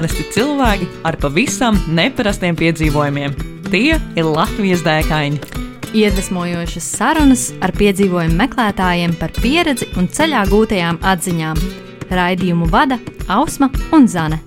Parasti cilvēki ar pavisam neparastiem piedzīvojumiem. Tie ir Latvijas dēkaini. Iedvesmojošas sarunas ar piedzīvojumu meklētājiem par pieredzi un ceļā gūtajām atziņām. Raidījumu vada Ausma un Zane.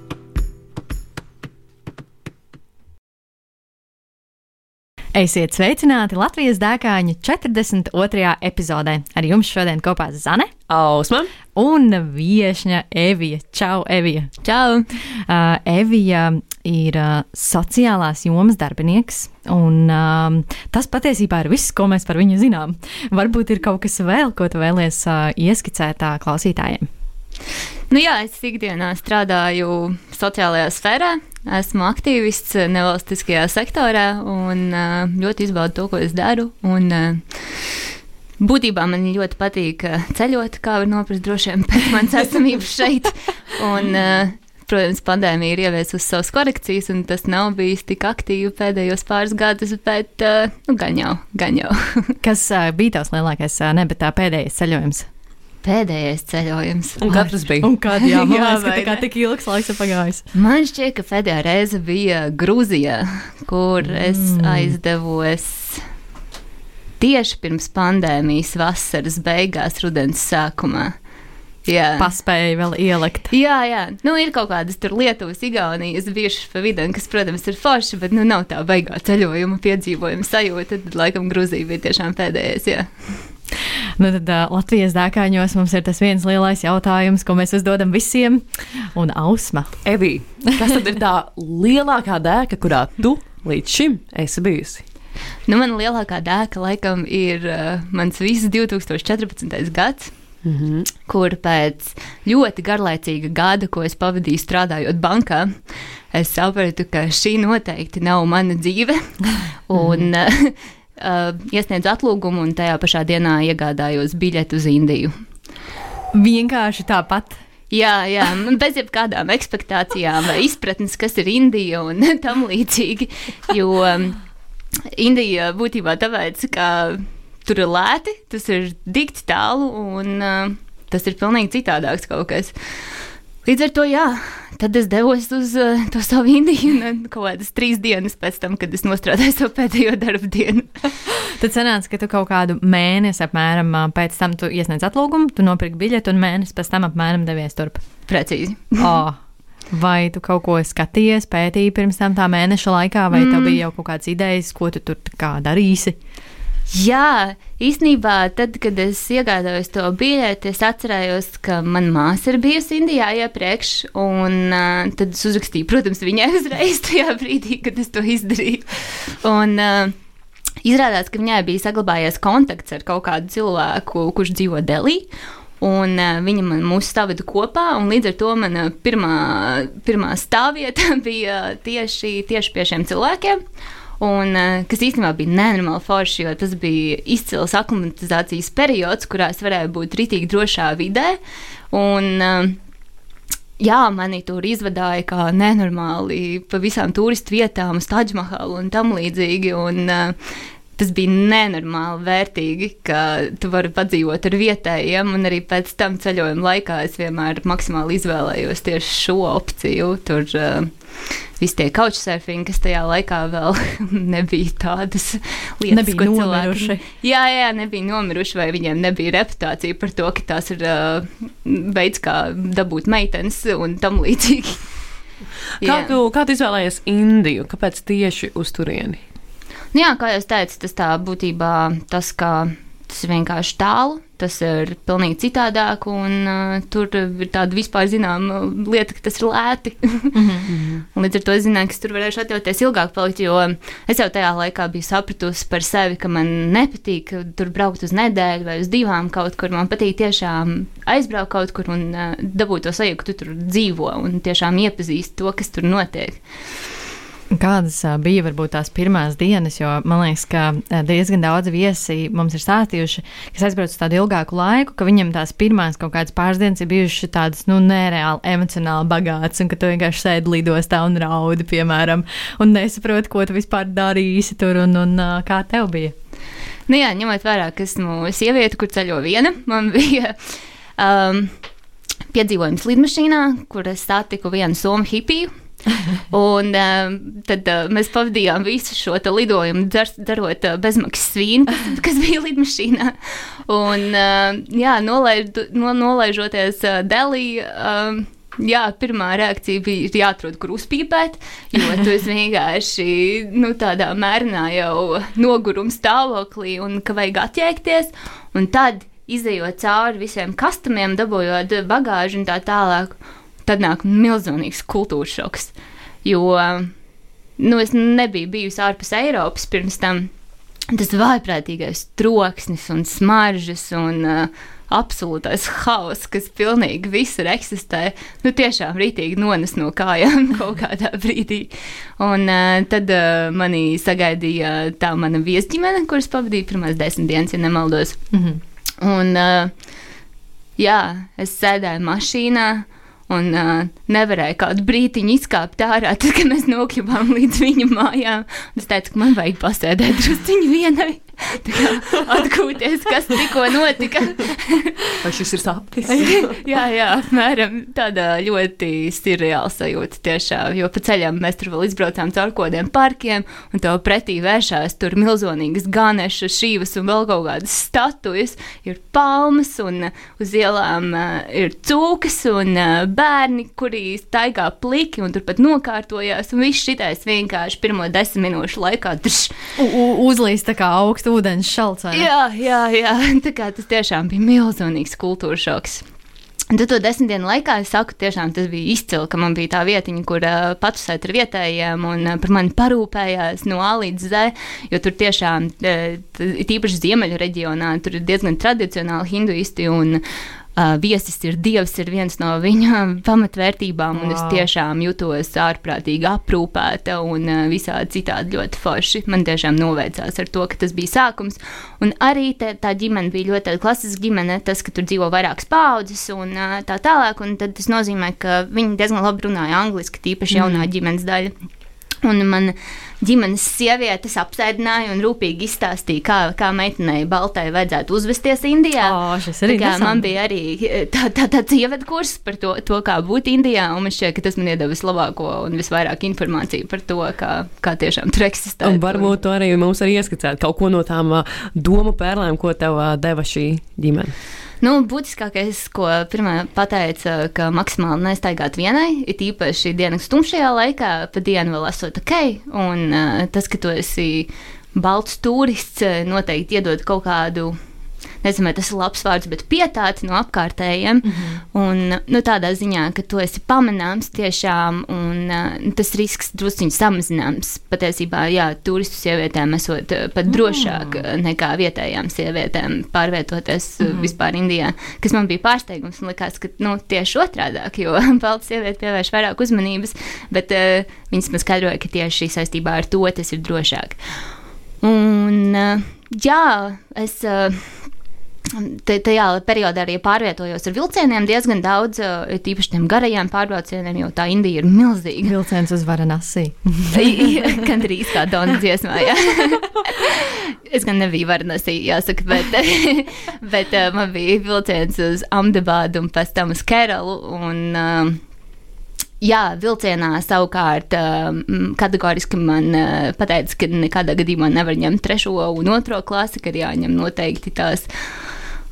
Esiet sveicināti Latvijas dēkāņu 42. epizodē. Ar jums šodien kopā Zane, Ausma un viesņa Evija. Čau, Evija! Čau! Uh, Evija ir uh, sociālās jomas darbinieks, un um, tas patiesībā ir viss, ko mēs par viņu zinām. Varbūt ir kaut kas vēl, ko tu vēlies uh, ieskicēt uh, klausītājiem. Nu jā, es ikdienā strādāju sociālajā sfērā, esmu aktīvists nevalstiskajā sektorā un ļoti izbaudu to, ko es daru. Un, Būtībā man ļoti patīk ceļot, kā var noprast droši vien pēc manas esamības šeit. Un, protams, pandēmija ir ieviesusi savas korekcijas, un tas nav bijis tik aktīvi pēdējos pāris gadus, bet nu, gan jau, gan jau. Kas bija tavs lielākais, ne, bet tā pēdējais ceļojums? Pēdējais ceļojums. Un kad tas bija? Un kad, jā, man Jā, liekas, ka tā kā tik ilgs laiks ir pagājis. Man šķiet, ka pēdējā reize bija Grūzijā, kur es Mm. aizdevos tieši pirms pandēmijas, vasaras beigās, rudens sākumā. Jā. Paspēja vēl ielikt. Jā, jā, nu ir kaut kādas tur Lietuvas, Igaunijas bijušas pa vidu, kas, protams, ir forši, bet nu nav tā baigā ceļojuma piedzīvojuma sajūta. Tad, laikam, Grūzija bija tiešām pēdējais, jā. Nu, tad uh, Latvijas dēkāņos mums ir tas viens lielais jautājums, ko mēs uzdodam visiem. Un ausma. Evī, kas tad ir tā lielākā dēka, kurā tu līdz šim esi bijusi? Nu, man lielākā dēka laikam ir uh, mans viss 2014. gads. Mm -hmm. kur pēc ļoti garlaicīga gada, ko es pavadīju strādājot bankā, es sapratu, ka šī noteikti nav mana dzīve. Un uh, uh, iesniedzu atlūgumu, un tajā pašā dienā iegādājos biļeti uz Indiju. Vienkārši tāpat. Jā, jā, man bez jebkādām expectācijām vai izpratnes, kas ir Indija un tam līdzīgi. Jo um, Indija būtībā tāpēc, ka tur ir lēti, tas ir dikti tālu un uh, tas ir pilnīgi citādāks kaut kas. Līdz ar to, jā, tad es devos uz uh, to savu Indiju un uh, kaut kādas trīs dienas pēc tam, kad es nostrādāju savu pēdējo darbu dienu. Tad sanāca, ka tu kaut kādu mēnesi apmēram ā, pēc tam tu iesniedz atlūgumu, tu nopirki biļeti un mēnesi pēc tam apmēram devies turp. Precīzi. Oh. Vai tu kaut ko skatījies, pētīji pirms tam tā mēneša laikā, vai mm. tev bija jau kaut kādas idejas, ko tu tur darīsi? Jā, īstenībā, tad, kad es iegādājos to biļeti, es atcerējos, ka manā māsa ir bijusi Indijā iepriekš, un uh, tad es uzrakstīju, protams, viņai uzreiz tajā brīdī, kad es to izdarīju. Un, uh, Izrādās, ka viņai bija saglabājies kontakts ar kaut kādu cilvēku, kurš dzīvo Delī. Un uh, viņa man mūs saveda kopā, un līdz ar to mana pirmā, pirmā stāvvieta bija tieši, tieši pie šiem cilvēkiem. Un, uh, kas īstenībā bija nenormāli forši, jo tas bija izcils aklimatizācijas periods, kurā es varēju būt rītīgi drošā vidē. Un, uh, Jā, mani tur izvadīja kā nenormāli pa visām turistu vietām, uz Taģmahalu un tam līdzīgi. Un, uh, tas bija nenormāli vērtīgi, ka tu vari padzīvot ar vietējiem, un arī pēc tam ceļojuma laikā es vienmēr maksimāli izvēlējos tieši šo opciju. Tur uh, visi tie couchsurfingi, kas tajā laikā vēl nebija tādas lietas, Nebija ko nomiruši. cilvēki- Jā, jā, nebija nomiruši, vai viņiem nebija reputācija par to, ka tās ir uh, veids, kā dabūt meitenes un tam līdzīgi. Kā Jā. tu, kā tu izvēlējies Indiju? Kāpēc tieši uz turieni? Nu, jā, kā jau teicu, tas tā būtībā tas, ka tas ir vienkārši tālu, tas ir pilnīgi citādāk, un uh, tur ir tāda vispār zināma lieta, ka tas ir lēti. Un Līdz ar to es zināju, ka es tur varēšu atļauties ilgāk palikt, jo es jau tajā laikā biju sapratusi par sevi, ka man nepatīk tur braukt uz nedēļu vai uz divām kaut kur. Man patīk tiešām aizbraukt kaut kur un uh, dabūt to sajūtu, ka tu tur dzīvo un tiešām iepazīst to, kas tur notiek. Kādas bija varbūt tās pirmās dienas, jo man liekas, ka diezgan daudz viesi mums ir stāstījuši, kas aizbrauc uz tādu ilgāku laiku, ka viņiem tās pirmās kaut kādas pāris dienas ir bijušas tādas, nu, nereāli emocionāli bagātas, un ka tu vienkārši sēdi lidostā un raudi, piemēram, un nesaproti, ko tu vispār darīsi tur, un, un kā tev bija. Nu, jā, ņemot vērā, ka esmu sieviete, kur ceļo viena, man bija um, piedzīvojums lidmašīnā, kur es satiku vienu somu hipiju. un uh, tad uh, mēs pavadījām visu šo lidojumu, dzer, darot uh, bezmaksas vīnu, kas, bija lidmašīnā. Un, uh, jā, nolaiž, no, nolaižoties uh, Delī. Uh, Jā, pirmā reakcija bija jāatrod, kur uzpīpēt, jo tu vienkārši nu, tādā mērenā jau noguruma stāvoklī un ka vajag attiekties. Un tad, izējot cauri visiem kastumiem, dabūjot bagāžu un tā tālāk, tad nāk milzīgs kultūras šoks. Jo nu, es nebiju bijusi ārpus Eiropas pirms tam. Tas vājprātīgais troksnis un smaržas un uh, absolūtais haoss, kas pilnīgi visur eksistē, nu tiešām rītīgi nones no kājām kaut kādā brīdī. Un uh, tad uh, manī sagaidīja tā mana viesģimene, kuras pavadīja pirmās desmit dienas, ja nemaldos. Mm -hmm. Un uh, jā, es sēdēju mašīnā. Un uh, nevarēja kādu brīdiņu izkāpt ārā, tad, kad mēs nokļuvām līdz viņa mājām. Es teicu, ka man vajag pasēdēt drusciņu vienai atgūties, kas tikko notika. Vai šis ir sapnis? jā, jā, apmēram tāda ļoti sirreāla sajūta tiešām, jo pa ceļam mēs tur vēl izbraucām caur kodiem parkiem, un tev pretī vēršās tur milzonīgas ganešas, šīvas un vēl kaut kādas statujas, ir palmas, un uz ielām uh, ir cūkas un uh, bērni, kuri staigā pliki un turpat nokārtojās, un viss šitais vienkārši pirmo desmit minūšu laikā uzlīst tā kā augstu ūdens šalts. Jā, jā, jā. Tas tiešām bija milzīgs kultūras šoks. Un tad to desmit dienu laikā es saku, tiešām tas bija izcili, ka man bija tā vietiņa, kur uh, patusēt ar vietējiem un uh, par mani parūpējās no A līdz Z, jo tur tiešām, uh, tīpaši ziemeļu reģionā, tur ir diezgan tradicionāli hinduisti un uh, Uh, viesis ir dievs, ir viens no viņa pamatvērtībām, wow. un es tiešām jutos ārprātīgi aprūpēta un uh, visādi citādi ļoti forši. Man tiešām noveicās ar to, ka tas bija sākums. Un arī te, tā ģimene bija ļoti klasiska ģimene, tas, ka tur dzīvo vairākas paudzes un uh, tā tālāk, un tas nozīmē, ka viņi diezgan labi runāja angliski, tīpaši jaunā mm. ģimenes daļa. Un man ģimenes sievietes apsēdināja un rūpīgi izstāstīja, kā, kā meitenei Baltai vajadzētu uzvesties Indijā. Oh, man bija arī tā, tā, tāds ievadkurs par to, to, kā būt Indijā, un man šķiet, ka tas man iedeva vislabāko un visvairāk informāciju par to, kā, kā tiešām tur eksistē. Un varbūt to arī mums arī ieskicēt kaut ko no tām domu pērlēm, ko tev deva šī ģimene. Nu, būtiskākais, ko pirmā pateica, ka maksimāli nestaigāt vienai, ir īpaši dienas tumšajā laikā, pa dienu vēl esot ok. Un uh, tas, ka tu esi balts turists, noteikti iedod kaut kādu nezinu, vai tas ir labs vārds, bet pietāti no apkārtējiem. Mm -hmm. Un nu, tādā ziņā, ka tu esi pamanāms tiešām, un uh, tas risks drusciņi samazināms. Patiesībā, jā, turistu sievietēm esot uh, pat drošāk mm. nekā vietējām sievietēm pārvietoties mm vispār Indijā, kas man bija pārsteigums un likās, ka nu, tieši otrādāk, jo balts sieviete pievērš vairāk uzmanības, bet uh, viņas man skaidroja, ka tieši saistībā ar to tas ir drošāk. Un, uh, jā, es. Uh, tajā periodā arī pārvietojos ar vilcieniem diezgan daudz, tīpaši tiem garajiem pārbraucieniem, jo tā Indija ir milzīga. Vilciens uz Varanasi. gan drīz kā Dona dziesmā, jā. es gan nebiju Varanasi, jāsaka, bet, bet man bija vilciens uz Amdabādu un pēc tam uz Keralu. Un, Jā, vilcienā savukārt kategoriski man pateica, ka nekādā gadījumā nevar ņemt trešo un otro klasi, ka ir jāņem noteikti tās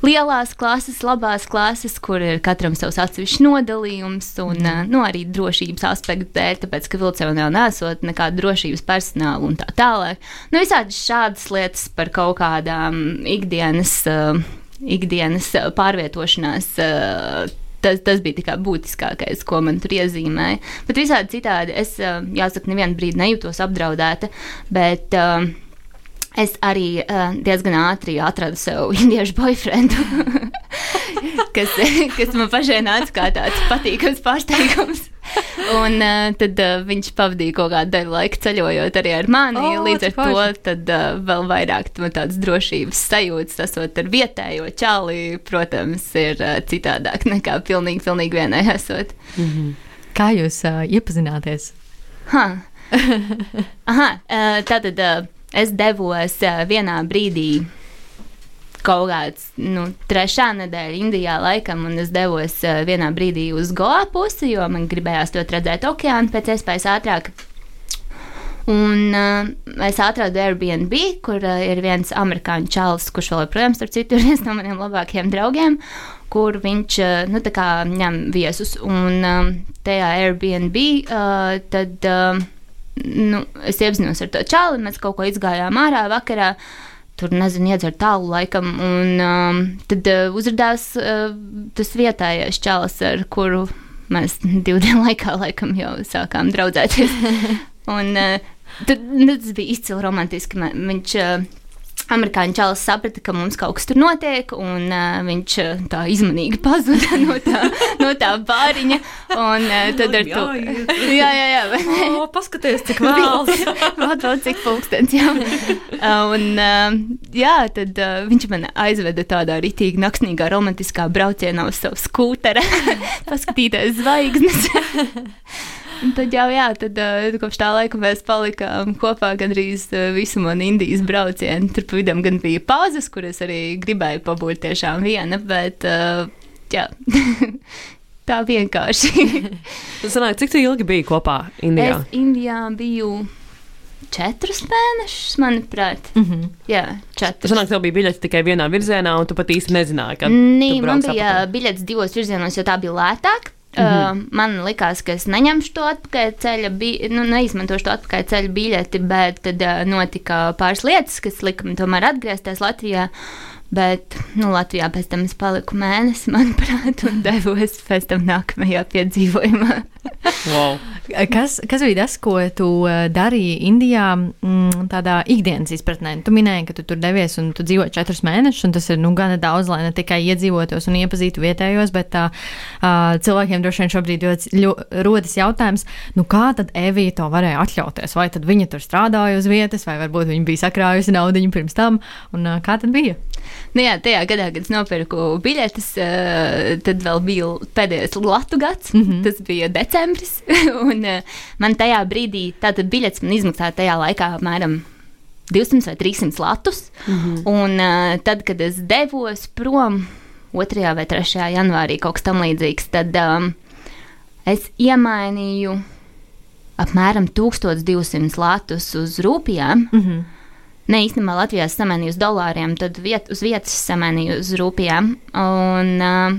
lielās klases, labās klases, kur ir katram savs atsevišķs nodalījums, un mm. nu, arī drošības aspektu dēļ, tāpēc, ka vilcienā nesot nekāda drošības personāla un tā tālāk. Nu, visādi šādas lietas par kaut kādām ikdienas, uh, ikdienas pārvietošanās. Uh, tas, tas bija tikai būtiskākais, ko man tur iezīmēja. Bet visādi citādi es, jāsaka, nevienu brīdi nejūtos apdraudēta. Bet, uh, es arī uh, diezgan ātri atradu sev indiešu boyfriendu, kas, kas man pašai nāca kā tāds patīkams pārsteigums. Un uh, tad uh, viņš pavadīja kaut kādu daļu laika ceļojot arī ar mani. Oh, līdz ar to tad, uh, vēl vairāk tādas drošības sajūtas, esot ar vietējo čāli, protams, ir uh, citādāk nekā pilnīgi, pilnīgi vienai esot. Mm -hmm. Kā jūs uh, iepazināties? Ha. Aha, uh, tātad. Uh, es devos vienā brīdī kaut kāds nu, trešā nedēļa Indijā laikam, un es devos uh, vienā brīdī uz Goa pusi, jo man gribējās to redzēt okeānu pēc iespējas ātrāk. Un uh, es atradu Airbnb, kur uh, ir viens amerikāņu čalis, kurš vēl joprojām, starp citu, ir viens no maniem labākajiem draugiem, kur viņš uh, nu, kā, ņem viesus. Un uh, tajā Airbnb uh, tad uh, nu, es iepazinos ar to čali, mēs kaut ko izgājām ārā vakarā. Tur nezinu, iedzert tālu laikam, un um, tad uh, uzrādījās uh, tas vietējais čalis, ar kuru mēs divu dienu laikā laikam jau sākām draudzēties. Un uh, tad, nu, tas bija izcili romantiski. Man- Viņš, uh, amerikāņu čalis saprata, ka mums kaut kas tur notiek, un uh, viņš uh, tā izmanīgi pazuda no tā, no tā bāriņa. Un uh, tad ar to. Jā, jā, jā. O, paskaties, cik vēls. Vēl daudz cik pulkstenis, jā. Uh, Un, uh, jā, tad uh, viņš man aizveda tādā ritīgi naksnīgā romantiskā braucienā uz savu skūteri, paskatīties zvaigznes. Un tad jau, jā, tad uh, kopš tā laika mēs palikām kopā gandrīz uh, visu manu Indijas braucienu. Tur pa vidam gan bija pauzes, kuras arī gribēju pabūt tiešām viena, bet uh, jā, tā vienkārši. Sanāk, cik ilgi biji kopā Indijā? Es Indijā biju četrus mēnešus, manuprāt. Mm -hmm. Jā, četrus. sanāk, tev bija biļete tikai vienā virzienā, un tu pat īsti nezināji, ka. Tu man bija biļets divos virzienos, jo tā bija lētāk. Mm. -hmm. uh, man likās, ka es neņemšu to atpakaļ ceļa, bi nu, neizmantošu to atpakaļ ceļa biļeti, bet tad uh, notika pāris lietas, kas lika man tomēr atgriezties Latvijā. Bet nu, Latvijā pēc tam es paliku mēnesi, manuprāt, un devos pēc tam nākamajā piedzīvojumā. Wow. Kas, kas bija tas, ko tu eh, darīji Indijā, mm, tādā ikdienas izpratnē? Tu minēji, ka tu tur devies un tu dzīvo četrus mēnešus, un tas ir nu, gana daudz, lai ne tikai iedzīvotos un iepazītu vietējos, bet uh, uh, cilvēkiem droši vien šobrīd ļoti, ļoti rodas jautājums, nu, kā tad Evija to varēja atļauties? Vai tad viņa tur strādāja uz vietas, vai varbūt viņa bija sakrājusi naudu pirms tam, un uh, kā tad bija? Nu, jā, tajā gadā, kad es nopirku biļetes, uh, tad vēl bija pēdējais Latvijas gads. Mm. -hmm. Tas bija decembris. un, uh, man tajā brīdī, tātad biļetes man izmaksāja tajā laikā apmēram 200 vai 300 latus. Mm -hmm. Un uh, tad, kad es devos prom 2. vai 3. janvārī, kaut kas tam līdzīgs, tad um, es iemainīju apmēram 1200 latus uz rūpijām. Mm -hmm. Nē, īstenībā Latvijā es samainīju uz dolāriem, tad viet, uz vietas samainīju uz rūpijām. Un, uh,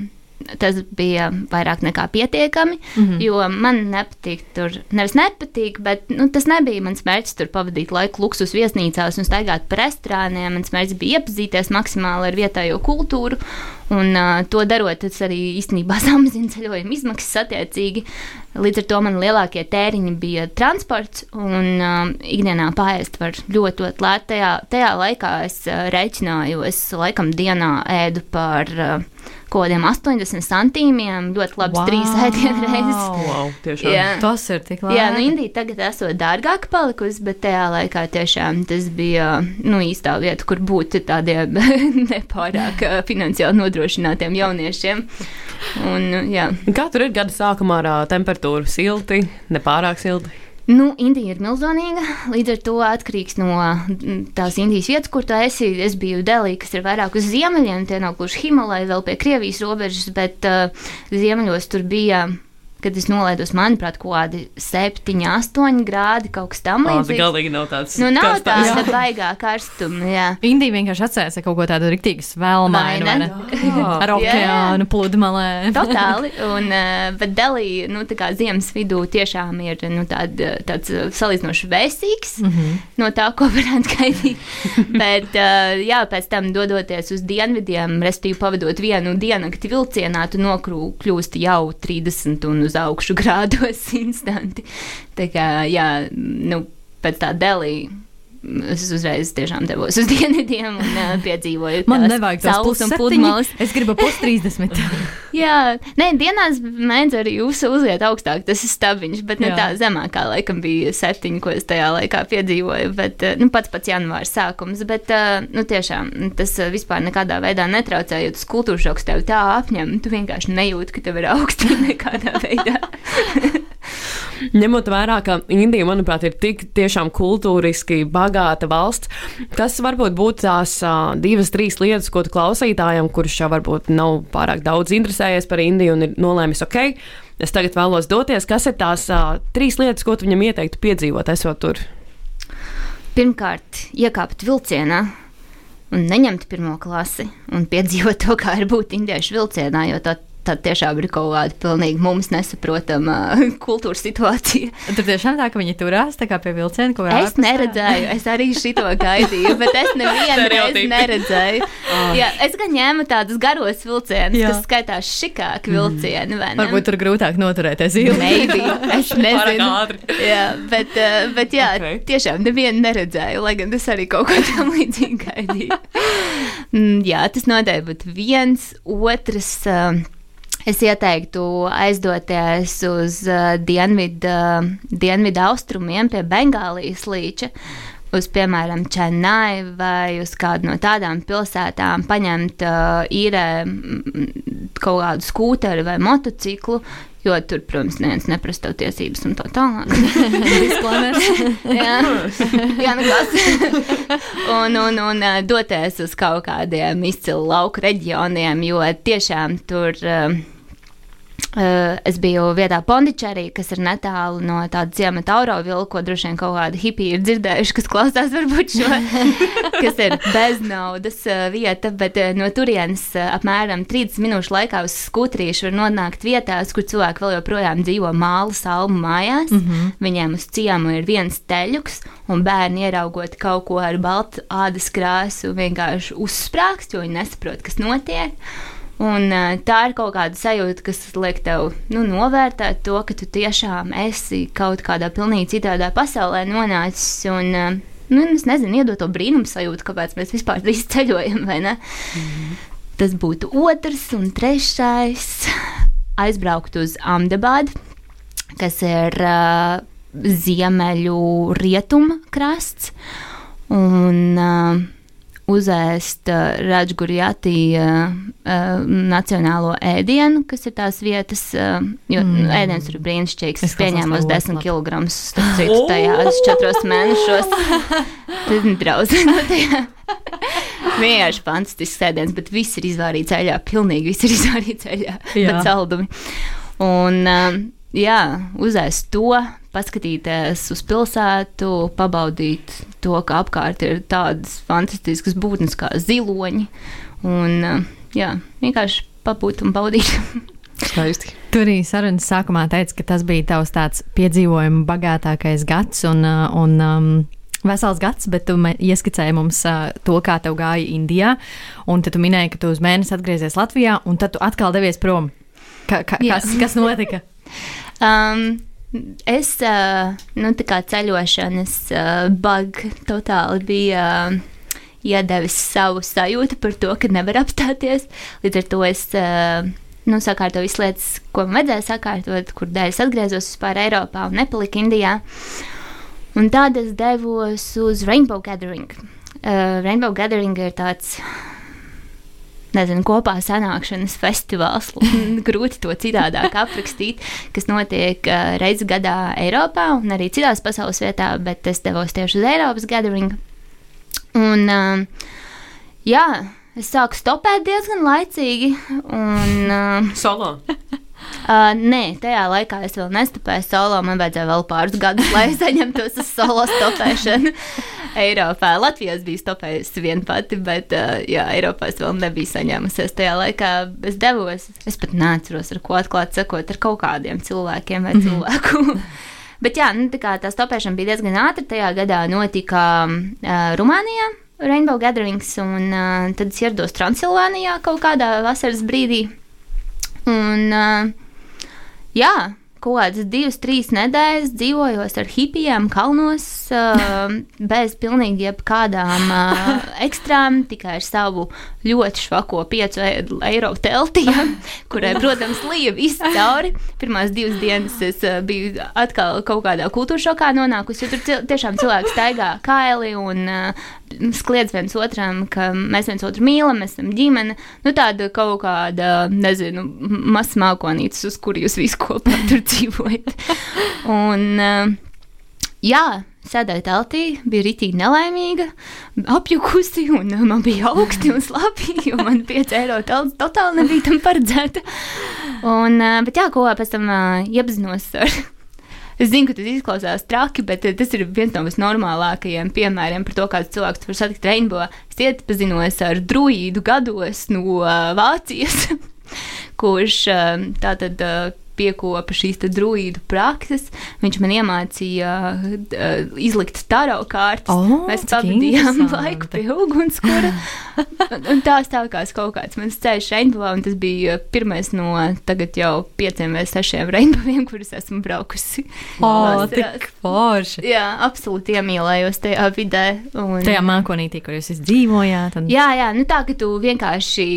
tas bija vairāk nekā pietiekami, mm -hmm. jo man nepatīk tur, nevis nepatīk, bet nu, tas nebija mans mērķis tur pavadīt laiku luksus viesnīcās un staigāt pa restorāniem. Mans mērķis bija iepazīties maksimāli ar vietējo kultūru. Un uh, to darot, es arī īstenībā samazinu ceļojumu izmaksas attiecīgi. Līdz ar to man lielākie tēriņi bija transports, un um, ikdienā pāriest var ļoti, ļoti lēti. Tajā, tajā laikā es uh, reiķināju, es laikam dienā ēdu par uh, kaut kādiem 80 centīmiem, ļoti labs wow. trīs ēdienu reizes. Wow, tiešām. Jā. Tas ir tik labi. Jā, nu Indija tagad esot dārgāk palikusi, bet tajā laikā tiešām tas bija nu, īstā vieta, kur būt tādiem nepārāk finansiāli nodrošinātiem jauniešiem. Un, jā. Kā tur ir gada sākumā ar temperatūru? Silti, nepārāk silti. Nu, Indija ir milzīga. Līdz ar to atkarīgs no mm, tās Indijas vietas, kur tā esi. Es biju Delī, kas ir vairāk uz ziemeļiem, tie nav gluži Himalaya, vēl pie Krievijas robežas, bet uh, ziemeļos tur bija. Kad es nolaidos, manuprāt, kaut kādi 7, 8 grādi, kaut kas tam Tas galīgi nav tāds. Nu, nav karstais. tāda baigā karstuma, jā. Indija vienkārši atcēla kaut ko tādu rīktīgi svelmainu, Vai ne? Ar okeānu pludmalē. Totāli. Un, bet Delī, nu, tā kā ziemas vidū tiešām ir nu, tād, tāds salīdzinoši vēsīgs mm -hmm. no tā, ko varētu gaidīt. bet, jā, pēc tam dodoties uz dienvidiem, respektīvi pavadot vienu diennakti vilcienā, tu nokļūsti jau 30 un uz augšu grādos instanti. Tā kā, jā, nu, pēc tā Delī. Es uzreiz tiešām devos uz dienvidiem un uh, piedzīvoju Man tās nevajag tos saules un pludmales. Es gribu pus 30. Jā, nē, dienās mēdz arī uz, uzliet augstāk, tas ir stabiņš, bet ne Jā. tā zemākā, laikam bija septiņi, ko es tajā laikā piedzīvoju, bet, nu, pats pats janvārs sākums, bet, eh, nu, tiešām tas vispār nekādā veidā netraucē, jo tas kultūras šoks tev tā apņem, tu vienkārši nejūti, ka tev ir augsti nekādā veidā. Ņemot vērā, ka Indija, manuprāt, ir tik tiešām kultūriski bagāta valsts, kas varbūt būtu tās uh, divas, trīs lietas, ko klausītājam, kurš jau varbūt nav pārāk daudz interesējies par Indiju un ir nolēmis, ok, es tagad vēlos doties. Kas ir tās uh, trīs lietas, ko tu viņam ieteiktu piedzīvot, esot tur? Pirmkārt, iekāpt vilcienā un neņemt pirmo klasi un piedzīvot to, kā ir būt indiešu vilcienā, jo tā tad tiešām ir kaut kāda pilnīgi mums nesaprotama kultūras situācija. Tur tiešām tā, ka viņi turās tā kā pie vilciena kaut kādā. Es neredzēju, es arī šito gaidīju, bet es nevienu reizi neredzēju. Oh. Jā, es gan ņēmu tādus garos vilcienus, jā. kas skaitās šikāk mhm. vilcieni. Mm. Varbūt tur grūtāk noturēties ilgi. es nezinu. jā, bet, eh, bet jā, okay. tiešām nevienu neredzēju, lai gan es arī kaut ko tam līdzīgi gaidīju. Mm, jā, tas noteikti būtu viens, otrs. Uh, Es ieteiktu aizdoties uz uh, dienvidu, uh, dienvidu austrumiem pie Bengālijas līča, uz, piemēram, Čenai vai uz kādu no tādām pilsētām, paņemt uh, īrē kaut kādu skūteri vai motociklu, jo tur, protams, neviens neprasa tev tiesības un tā tālāk. jā, jā nu kas. un, un, un doties uz kaut kādiem izcilu lauku reģioniem, jo tiešām tur. Uh, es biju vietā Pondičerī, kas ir netālu no tāda ciemata Aurovila, ko droši vien kaut kādi hipiji ir dzirdējuši, kas klausās varbūt šo, kas ir beznaudas uh, vieta, bet uh, no turienes apmēram 30 minūšu laikā uz skutrīšu var nonākt vietās, kur cilvēki vēl joprojām dzīvo māla salmu mājās. Mm -hmm. Viņiem uz ciemu ir viens teļuks, un bērni ieraugot kaut ko ar baltu ādas krāsu vienkārši uzsprāgst, jo viņi nesaprot, kas notiek. Un, uh, tā ir kaut kāda sajūta, kas liek tev nu, novērtēt to, ka tu tiešām esi kaut kādā pilnīgi citādā pasaulē nonācis. Un, uh, nu, es nezinu, iedot to brīnumu sajūtu, kāpēc mēs vispār drīz ceļojam? Mm -hmm. Tas būtu otrs un trešais - aizbraukt uz Amdabādu, kas ir uh, ziemeļu rietumu krasts. Un, uh, uzēst uh, Raģgurjātī uh, uh, nacionālo ēdienu, kas ir tās vietas, uh, jo mm. ēdiens ir brīnišķīgs. Es pieņēmu 10 kg citu tajās četros mēnešos. Tas ir drausmīgi. Vienkārši fantastisks ēdiens, bet viss ir izvārīts ceļā. Pilnīgi viss ir izvārīts ceļā. Bet saldumi. Un, uh, jā, uzēst to, paskatīties uz pilsētu, pabaudīt to, ka apkārt ir tādas fantastiskas būtnes kā ziloņi. Un, jā, vienkārši pabūt un baudīt. Skaisti. Tur arī sarunas sākumā teica, ka tas bija tavs tāds piedzīvojumu bagātākais gads un, un um, vesels gads, bet tu ieskicēji mums uh, to, kā tev gāja Indijā. Un tad tu minēji, ka tu uz mēnesi atgriezies Latvijā, un tad tu atkal devies prom. Ka, ka, kas, kas notika? Um, es, uh, nu, tā kā ceļošanas uh, bug totāli bija. Uh, Iedevis savu sajūtu par to, ka nevar apstāties. Līdz ar to es uh, nu, sakārtoju visas lietas, ko man vajadzēja sakārtot, kur dēļ es atgriezos vispār Eiropā un nepaliku Indijā. Un tad es devos uz Rainbow Gathering. Uh, Rainbow Gathering ir tāds nezinu, kopā sanākšanas festivāls. Grūti to citādāk aprakstīt, kas notiek uh, reizes gadā Eiropā un arī citās pasaules vietā, bet es devos tieši uz Eiropas gathering. Un, uh, jā, es sāku stopēt diezgan laicīgi. Un, uh, Solo. Uh, nē, tajā laikā es vēl nestopēju solo. Man vajadzēja vēl pāris gadus, lai saņemtos uz solo stopēšanu. Eiropā. Latvijā es biju stopējusi viena pati, bet uh, jā, Eiropā es vēl nebiju saņēmusies. Tajā laikā es devos. Es pat neatceros, ar ko atklāt sakot, ar kaut kādiem cilvēkiem vai mm -hmm. cilvēku. bet jā, nu, tā, tā stopēšana bija diezgan ātra. Tajā gadā notika uh, Rumānijā. Rainbow Gatherings, un uh, tad es ierados Transilvānijā kaut kādā vasaras brīdī. Un, uh, jā, kaut kādas divas, trīs nedēļas dzīvojos ar hipijiem kalnos, uh, bez pilnīgi jebkādām uh, ekstrām, tikai ar savu ļoti švako 5 eiro teltiem, kurai, protams, lija viss cauri. Pirmās divas dienas es uh, biju atkal kaut kādā kultūras šokā nonākusi, jo tur tiešām cilvēki staigā kaili un uh, skliedz viens otram, ka mēs viens otru mīlam, mēs esam ģimene. Nu, tāda kaut kāda, nezinu, mazs mākonītis, uz kuru jūs visi kopā tur piedzīvojat. Un, uh, jā, sēdēju teltī, bija rītīgi nelaimīga, apjukusi, un man bija augsti un slabi, jo man 5 eiro telts totāli nebija tam paredzēta. Un, uh, bet jā, ko pēc tam uh, iepazinos ar Es zinu, ka tas izklausās traki, bet tas ir viens no visnormālākajiem piemēriem par to, kāds cilvēks var satikt Rainbow. Es iepazinos ar druīdu gados no Vācijas, kurš tātad piekopa šīs druīdu prakses. Viņš man iemācīja uh, izlikt taro kārtas. Oh, Mēs pavadījām laiku pie ugunskura. Un- tā stāvās kaut kāds mans ceļš Rainbow, un tas bija pirmais no tagad jau pieciem vai sešiem Rainbowiem, kurus esmu braukusi. O, Vasarās. tik forši. Jā, absolūti iemīlējos tajā vidē. Un... Tajā mākonītī, kur jūs dzīvojāt. Un... Jā, jā, nu tā, ka tu vienkārši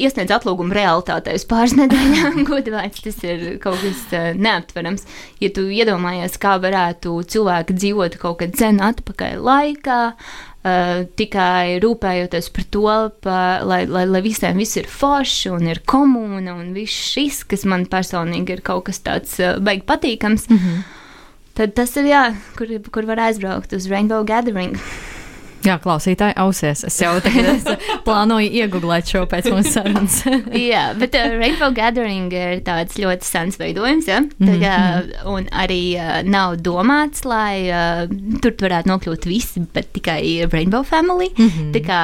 iesniedz atlūgumu realitātei uz pāris nedēļām. Godvārds, tas ir kaut kas uh, neaptverams. Ja tu iedomājies, kā varētu cilvēki dzīvot kaut kad sen atpakaļ laikā, uh, tikai rūpējoties par to, pa, lai, lai, lai visiem viss ir forši un ir komūna un viss šis, kas man personīgi ir kaut kas tāds uh, baigi patīkams. Mm -hmm. Tad tas ir jā, kur, kur var aizbraukt uz Rainbow Gathering. Jā, klausītāji, ausies. Es jau plānoju iegūglēt šo pēc mūsu sarunas. Jā, bet uh, Rainbow Gathering ir tāds ļoti sens veidojums, ja? Tā kā, un arī uh, nav domāts, lai uh, tur varētu nokļūt visi, bet tikai Rainbow Family. Mm -hmm. Tā kā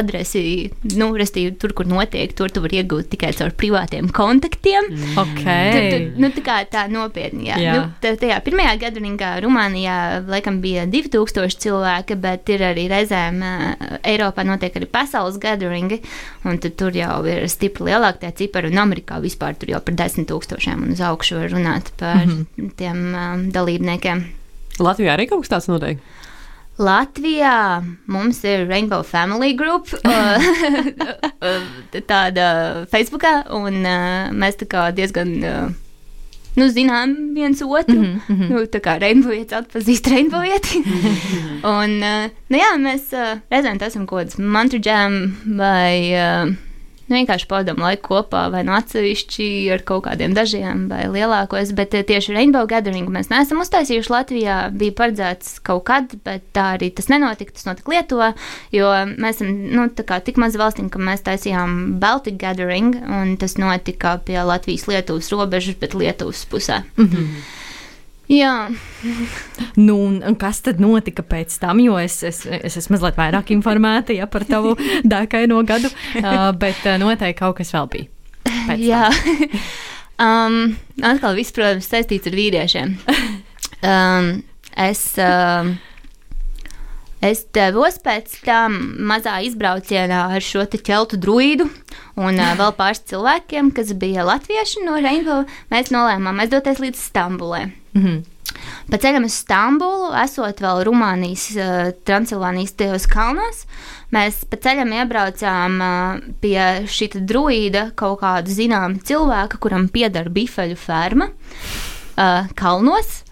adresi, nu, restīvi, tur, kur notiek, tur tu vari iegūt tikai caur privātiem kontaktiem. Mm. ok. Tad, tad, nu, tā kā tā nopietni. Jā. Jā. Nu, tā, tajā pirmajā gadā Rumānijā laikam bija 2000 cilvēki, bet ir arī reizēm Eiropā notiek arī pasaules gadaringi, un tur jau ir stipri lielāki tie cipari, un Amerikā vispār tur jau par 10 tūkstošiem un uz augšu var runāt par mm -hmm. tiem dalībniekiem. Latvijā arī kaut kas tāds notiek. Latvijā mums ir Rainbow Family Group, tāda Facebookā, un mēs tā kā diezgan. Nu, zinām, viens otru. Mm mhm. Nu, tā kā rainbowietis atpazīst rainbowieti. un, uh, nu, jā, mēs uh, reizēm esam kaut kāds mantra jam vai uh, nu, vienkārši pavadām laiku kopā, vai no atsevišķi ar kaut kādiem dažiem vai lielākos. Bet uh, tieši Rainbow Gathering mēs neesam uztaisījuši Latvijā. Bija paredzēts kaut kad, bet tā arī tas nenotika. Tas notika Lietuvā, jo mēs esam nu, tik maza valstīm, ka mēs taisījām Baltic Gathering, un tas notika pie Latvijas-Lietuvas robežas, bet Lietuvas pusē. Mm -hmm. Jā, Nu, un, un kas tad notika pēc tam? Jo es, es, es esmu mazliet vairāk informēta ja, par tavu dārgaino gadu, uh, bet uh, noteikti kaut kas vēl bija. Jā. um, atkal viss, protams, saistīts ar vīriešiem. Um, es, um, es devos pēc tam mazā izbraucienā ar šo ķeltu druīdu un uh, vēl pāris cilvēkiem, kas bija latvieši no Rainbow. Mēs nolēmām aizdoties līdz Stambulai. Mm -hmm. Pa ceļam uz Stambulu, esot vēl Rumānijas, uh, Transilvānijas tajos kalnos, mēs pa ceļam iebraucām uh, pie šī druīda kaut kāda zināma cilvēka, kuram pieder bifeļu ferma uh, kalnos.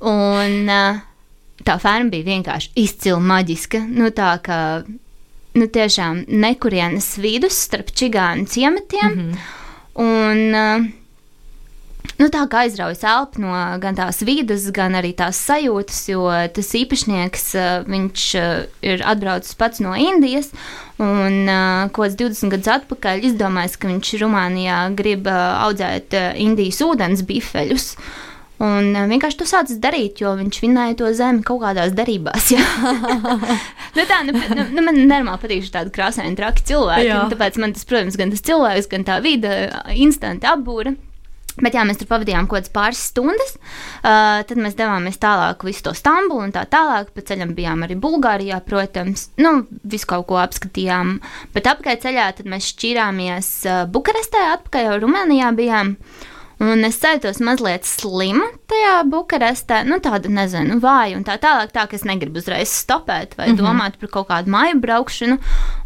Un uh, tā ferma bija vienkārši izcili maģiska. Nu, tā kā nu, tiešām nekurienes vidus starp čigānu ciematiem. Mm -hmm. Un, uh, Nu, tā kā aizraujas elpa no gan tās vidas, gan arī tās sajūtas, jo tas īpašnieks, uh, viņš uh, ir atbraucis pats no Indijas, un uh, kaut kāds 20 gadus atpakaļ izdomājis, ka viņš Rumānijā grib uh, audzēt uh, Indijas ūdens bifeļus. Un uh, vienkārši to sācis darīt, jo viņš vinēja to zemi kaut kādās darībās. jā. nu, tā, nu, nu, nu, man normāli patīk šī tāda krāsaina, traki cilvēki. Un Tāpēc man tas, protams, gan tas cilvēks, gan tā vide uh, instanti apbūra. Bet jā, mēs tur pavadījām kaut kādas pāris stundas. Uh, tad mēs devāmies tālāk, visu to Stambulu un tā tālāk. Pa ceļam bijām arī Bulgārijā, protams. Nu, visu kaut ko apskatījām. Bet apakaļ ceļā mēs šķīrāmies uh, Bukarestē, atpakaļ jau Rumānijā bijām. Un es jūtos mazliet slima tajā Bukarestē, nu tāda, nezinu, vāja un tā tālāk, tā ka es negribu uzreiz stopēt vai mm -hmm. domāt par kaut kādu māju braukšanu.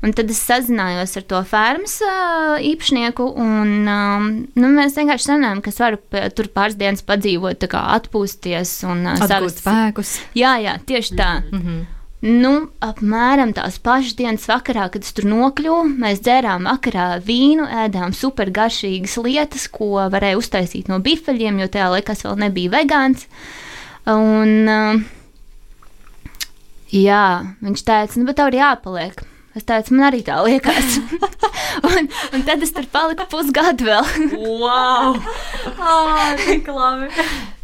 Un tad es sazinājos ar to fermas uh, īpašnieku, un um, nu, mēs vienkārši sanājām, ka es varu tur pāris dienas padzīvot, atpūsties un uh, savas- spēkus. Jā, jā, tieši tā. Mm -hmm. Nu, apmēram tās pašas dienas vakarā, kad es tur nokļuvu, mēs dzērām vakarā vīnu, ēdām super garšīgas lietas, ko varēja uztaisīt no bifeļiem, jo tajā laikā vēl nebija vegāns. Un, jā, viņš teica, nu, bet tev ir jāpaliek. Es teicu, man arī tā liekas. un, un tad es tur paliku pusgadu vēl. wow! Oh, tik labi!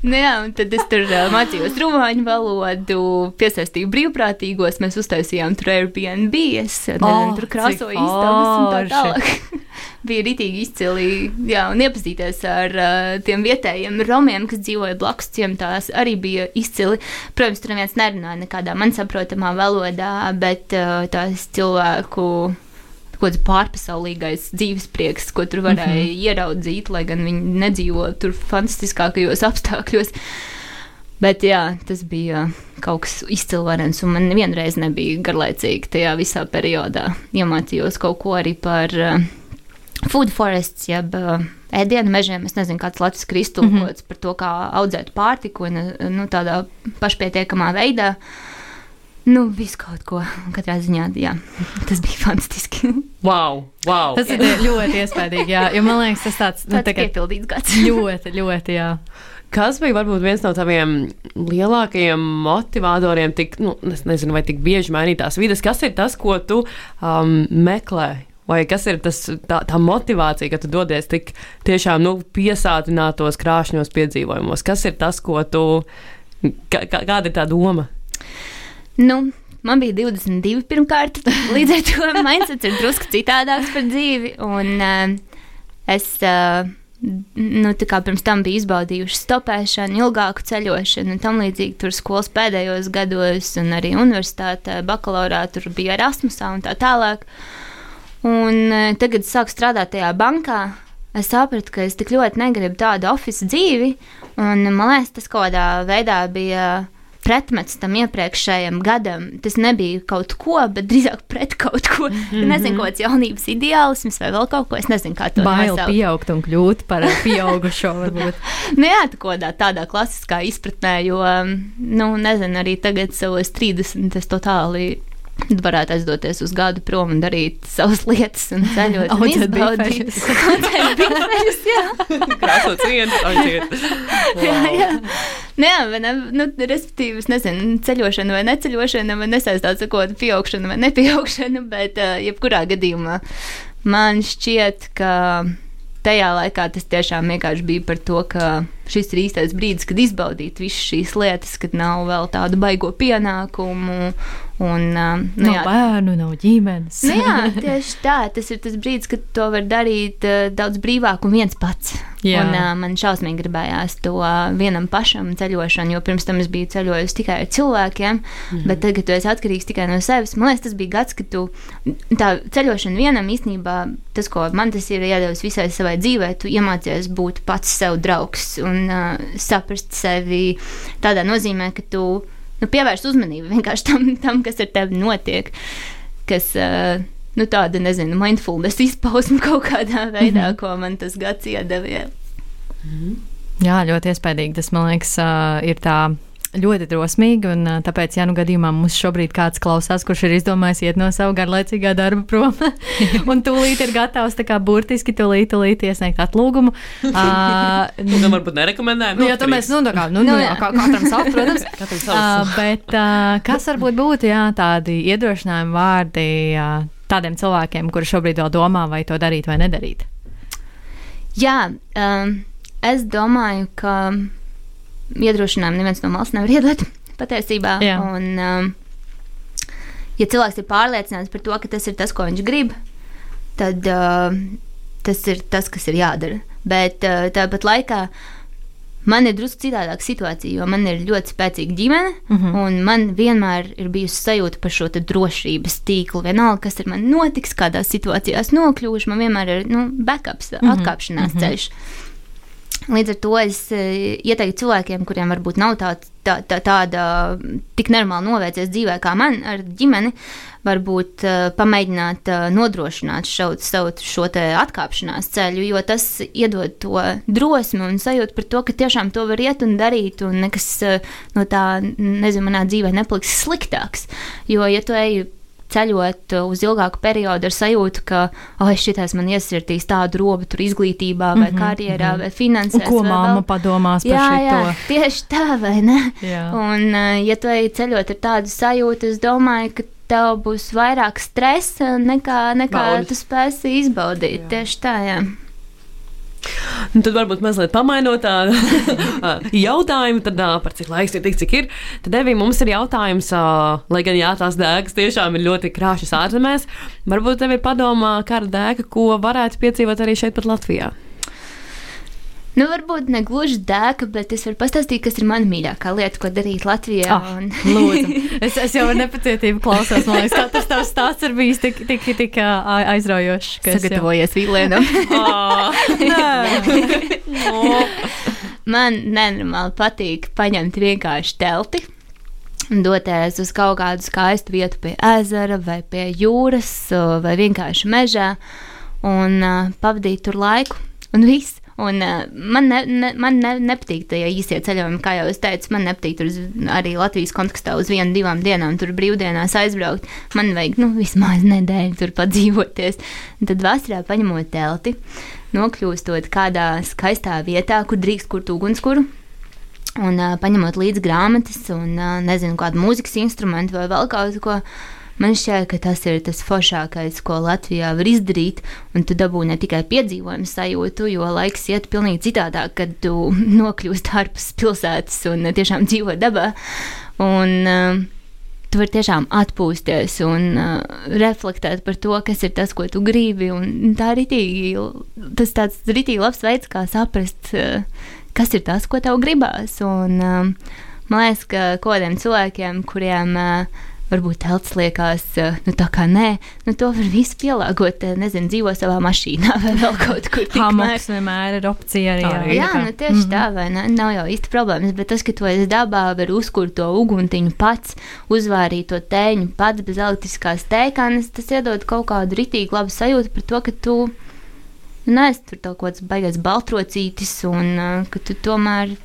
Nu jā, un tad es tur mācījos rumāņu valodu, piesaistīju brīvprātīgos, mēs uztaisījām tur Airbnb, es Oh, tur krāsoju istabas un tā tālāk. Bija ritīgi izcili, jā, un iepazīties ar uh, tiem vietējiem romiem, kas dzīvoja blakus ciemtās, arī bija izcili. Protams, tur neviens nerunāja nekādā man saprotamā valodā, bet uh, tās cilvēku kaut kāds pārpasaulīgais dzīves prieks, ko tur varēja mm -hmm. ieraudzīt, lai gan viņi nedzīvo tur fantastiskākajos apstākļos. Bet jā, tas bija kaut kas izcilvarens, un man vienreiz nebija garlaicīgi tajā visā periodā. Iemācījos kaut ko arī par uh, food forests, jeb uh, ēdienu mežiem. Es nezinu, kāds Latvijas kristulkots mm -hmm. par to, kā audzēt pārtiku un uh, nu, tādā pašpietiekamā veidā. Nu, visu kaut ko. Katrā ziņā, jā, tas bija fantastiski. Wow! wow. Tas ir ļoti iespaidīgi, jā, jo man liekas, tas tāds nu, Tas tā ir kā piepildīts gads. ļoti, ļoti, jā. Kas bija varbūt viens no taviem lielākajiem motivatoriem, tik, nu, es nezinu, vai tik bieži mainītās vidas? Kas ir tas, ko tu um, meklē? Vai kas ir tas, tā, tā motivācija, ka tu dodies tik tiešām nu, piesātinātos, krāšņos piedzīvojumos? Kas ir tas, ko tu, kā, kā- kāda ir tā doma? Nu, man bija 22 pirmkārt, līdz ar to mindsets ir drusku citādāks par dzīvi. Un uh, es uh, nu, pirms tam biju izbaudījuši stopēšanu, ilgāku ceļošanu un tam līdzīgi tur skolas pēdējos gados, un arī universitātē, bakalaurā tur bija Erasmusā un tā tālāk. Un uh, tagad es sāku strādāt tajā bankā. Es sapratu, ka es tik ļoti negribu tādu oficiālu dzīvi, un man liekas, tas kaut kādā veidā bija pretmets tam iepriekšējam gadam. Tas nebija kaut ko, bet drīzāk pret kaut ko. Mm -hmm. Nezinu, kāds jaunības ideālisms vai vēl kaut ko. Es nezinu, kā to Bail nosaukt. pieaugt un kļūt par pieaugušo, varbūt. Nu, jā, tā kādā tādā klasiskā izpratnē, jo, um, nu, nezinu, arī tagad savos 30 es totāli varētu aizdoties uz gadu prom un darīt savas lietas un ceļot. Audzēt izbaudīt. bifeļus. Jā. Krāsot vienu, aiziet. Jā, jā. Nu, jā, vai ne, nu, respektīvi, es nezinu, ceļošana vai neceļošana, vai kaut kādu pieaugšanu vai nepieaugšanu, bet uh, jebkurā gadījumā man šķiet, ka tajā laikā tas tiešām vienkārši bija par to, ka šis ir īstais brīdis, kad izbaudīt visas šīs lietas, kad nav vēl tādu baigo pienākumu. Un, uh, nu, Nav jā, bērnu, nav ģimenes. Nu jā, tieši tā. Tas ir tas brīdis, kad to var darīt uh, daudz brīvāk un viens pats. Jā. Un, uh, man šausmīgi gribējās to uh, vienam pašam ceļošanu, jo pirms tam es biju ceļojusi tikai ar cilvēkiem. Mm. Bet tagad, tu esi atkarīgs tikai no sevis, man liekas, tas bija gads, kad tu tā ceļošana vienam īstenībā tas, ko man tas ir iedevis visai savai dzīvē, tu iemācies būt pats sev draugs un uh, saprast sevi tādā nozīmē, ka tu nu, pievērst uzmanību vienkārši tam, tam kas ar tevi notiek. Kas, uh, nu, tāda, nezinu, mindfulness izpausme kaut kādā veidā, mm -hmm. ko man tas gads iedeva. jā. Jā, ļoti iespaidīgi. Tas, man liekas, ā, ir tā ļoti drosmīgi. Un, tāpēc, ja nu gadījumā mums šobrīd kāds klausās, kurš ir izdomājis iet no sava garlaicīgā darba prom, un tūlīt ir gatavs tā kā burtiski tūlīt, tūlīt iesniegt atlūgumu. Uh, Nu, gan varbūt nerekomendējam. Nu, jā, to mēs, nu, tā kā, nu, nu, jā, kā, katram savu, protams. Katram Uh, savs. bet uh, kas varbūt būtu jā, tādi iedrošinājumi vārdi uh, tādiem cilvēkiem, kuri šobrīd vēl domā, vai to darīt vai nedarīt? Jā, um, es domāju, ka iedrošinājumu neviens no malas nevar iedot patiesībā. Jā. Un, um, ja cilvēks ir pārliecināts par to, ka tas ir tas, ko viņš grib, tad uh, tas ir tas, kas ir jādara. Bet uh, tāpat laikā man ir drusku citādāka situācija, jo man ir ļoti spēcīga ģimene, mm. -hmm. un man vienmēr ir bijusi sajūta par šo drošības tīklu. Vienalga, kas ar mani notiks, kādās situācijās nokļūšu, man vienmēr ir nu, backups, mm -hmm. atkāpšanās mm -hmm. ceļš. Līdz ar to es eh, ieteiktu cilvēkiem, kuriem varbūt nav tā, tā, tā, tāda tik normāli novērties dzīvē kā man ar ģimeni, varbūt uh, pamēģināt uh, nodrošināt šo, savu šo atkāpšanās ceļu, jo tas iedod to drosmi un sajūtu par to, ka tiešām to var iet un darīt, un nekas uh, no tā, nezinu, manā dzīvē nepaliks sliktāks. Jo, ja tu ej ceļot uz ilgāku periodu ar sajūtu, ka, oh, šitās man iesirtīs tādu robu tur izglītībā, vai mm -hmm, karjerā, mm -hmm. vai finansēs. Un ko vai māma vēl... padomās par jā, šito? jā, tieši tā, vai ne? Jā. Un, eh, ja tu ej ceļot ar tādu sajūtu, es domāju, ka tev būs vairāk stresa nekā, nekā Baudas. tu spēsi izbaudīt. Jā. Tieši tā, jā. Un tad varbūt mazliet pamainot tādu jautājumu, tad, ā, par cik laiks ir tik, cik ir. Tad, Evī, mums ir jautājums, ā, lai gan jā, tās dēgas tiešām ir ļoti krāšņas ārzemēs. Varbūt tev ir padomā kāda dēga, ko varētu piedzīvot arī šeit, pat Latvijā. Nu, varbūt ne gluži dēka, bet es varu pastāstīt, kas ir mana mīļākā lieta, ko darīt Latvijā. Ah, un... Lūdzu, es, es jau ar nepacietību klausos. Man liekas, katrs tavs stāsts ir bijis tik, tik, tik aizraujošs. ka es jau- Sagatavojies vīlienam. Oh, Man nenormāli patīk paņemt vienkārši telti. un Doties uz kaut kādu skaistu vietu pie ezera, vai pie jūras, vai vienkārši mežā, un uh, pavadīt tur laiku. Un viss. Un, uh, man ne, ne, man ne, nepatīk tie īsie ceļojumi, kā jau es teicu. Man nepatīk tur uz, arī Latvijas kontekstā uz vienu, divām dienām tur brīvdienās aizbraukt. Man vajag nu, vismaz nedēļu tur padzīvoties. Un tad vasarā paņemot telti, nokļūstot kādā skaistā vietā, kur drīkst kurt ugunskura. Un uh, paņemot līdzi grāmatas, un uh, nezinu, kādu mūzikas instrumentu vai vēl kaut ko. Man šķiet, ka tas ir tas foršākais, ko Latvijā var izdarīt. Un tu dabū ne tikai piedzīvojumu sajūtu, jo laiks iet pilnīgi citādāk, kad tu nokļūsti ārpus pilsētas un uh, tiešām dzīvo dabā. Un, uh, Tu vari tiešām atpūsties un uh, reflektēt par to, kas ir tas, ko tu gribi. Tā ir ritīgi, tas tāds ritīgi labs veids, kā saprast, uh, kas ir tas, ko tev gribās. Un, um, man liekas, ka kādiem cilvēkiem, kuriem uh, varbūt telts liekas, uh, nu tā kā nē, nu to var visu pielāgot, uh, nezinu, dzīvo savā mašīnā vai vēl kaut kur. Hamoks vienmēr ir opcija arī. Tā arī Jā, nu tieši mm -hmm. tā, vai ne? Nav jau īsti problēmas, bet tas, ka tu esi dabā, var uzkurt to uguntiņu pats, uzvārīt to tēņu pats bez elektriskās tēkanas, tas iedod kaut kādu ritīgi labu sajūtu par to, ka tu nu, neesi tur kaut kāds baigais baltrocītis un uh, ka tu tomēr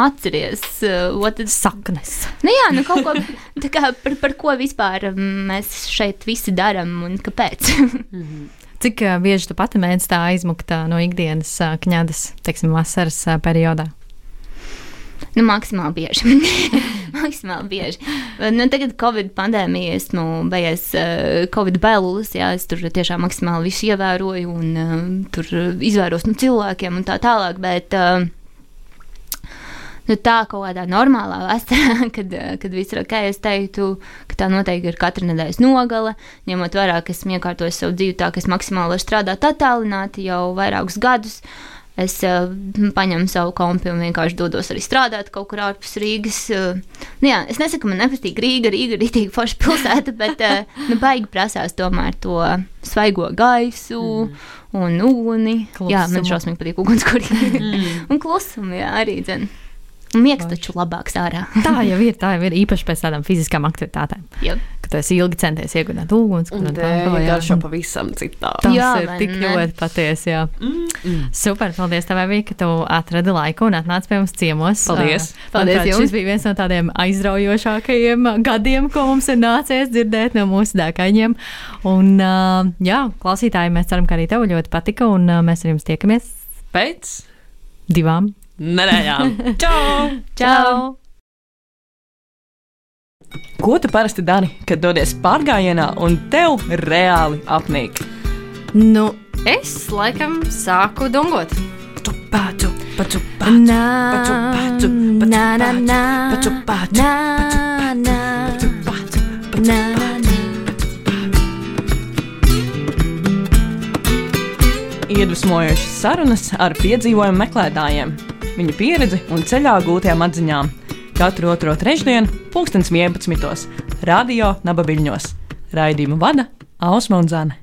atceries uh, otrs. Saknes. Nu jā, nu kaut ko tā kā par, par ko vispār um, mēs šeit visi darām un kāpēc. Cik ā, bieži tu pati mēdz tā aizmukt ā, no ikdienas ā, kņadas, teiksim, vasaras ā, periodā? Nu, maksimāli bieži. maksimāli bieži. Nu, tagad, Covid pandēmija, esmu beigas uh, Covid bailulis, jā, es tur tiešām maksimāli visu ievēroju un uh, tur izvairos no cilvēkiem un tā tālāk, bet uh, nu, tā kaut kādā normālā vasarā, kad, kad viss ir ok, es teiktu, ka tā noteikti ir katra nedēļas nogale, ņemot vērā, ka esmu iekārtojis savu dzīvi tā, ka es maksimāli strādāt attālināti jau vairākus gadus. Es uh, paņemu savu kompi un vienkārši dodos arī strādāt kaut kur ārpus Rīgas. Uh, nu jā, es nesaku, man nepatīk Rīga. Rīga ir rītīgi forša pilsēta, bet uh, nu, baigi prasās tomēr to svaigo gaisu mm. un uguni. Jā, man Klusumu. šausmīgi patīk ugunskura. Mm. un klusumu, jā, arī dzen. Miegs taču labāks ārā. Tā jau ir, tā jau ir īpaši pēc tādām fiziskām aktivitātēm. Jā. Kad tu esi ilgi centies iegūt ūdens, un tā tā garšo pavisam citādi. Tas Jā, ir tik ne? ļoti patiesi. Jā. Mm. Super, paldies tev, Evī, ka tu atradi laiku un atnāci pie mums ciemos. Paldies. Ā, Paldies manuprāt, jums. Šis bija viens no tādiem aizraujošākajiem gadiem, ko mums ir nācies dzirdēt no mūsu dēkaņiem. Un, ā, jā, klausītāji, mēs ceram, ka arī tev ļoti patika, un ā, mēs ar jums tiekamies Pēc divām. Nedēļām. Čau! Čau! Ko tu parasti dari, kad dodies pārgājienā un tev reāli apnīk? Nu, es laikam sāku dungot. Pacu, Na, pacu, pacu, pacu, na, na, na, pacu, pacu, na, na, pacu, na, na, na. Iedvesmojošas sarunas ar piedzīvojumu meklētājiem, viņu pieredzi un ceļā gūtajām atziņām. Katru otro trešdienu, pulkstens 11. Radio Nabaviļņos. Raidījumu vada Ausma un Zana.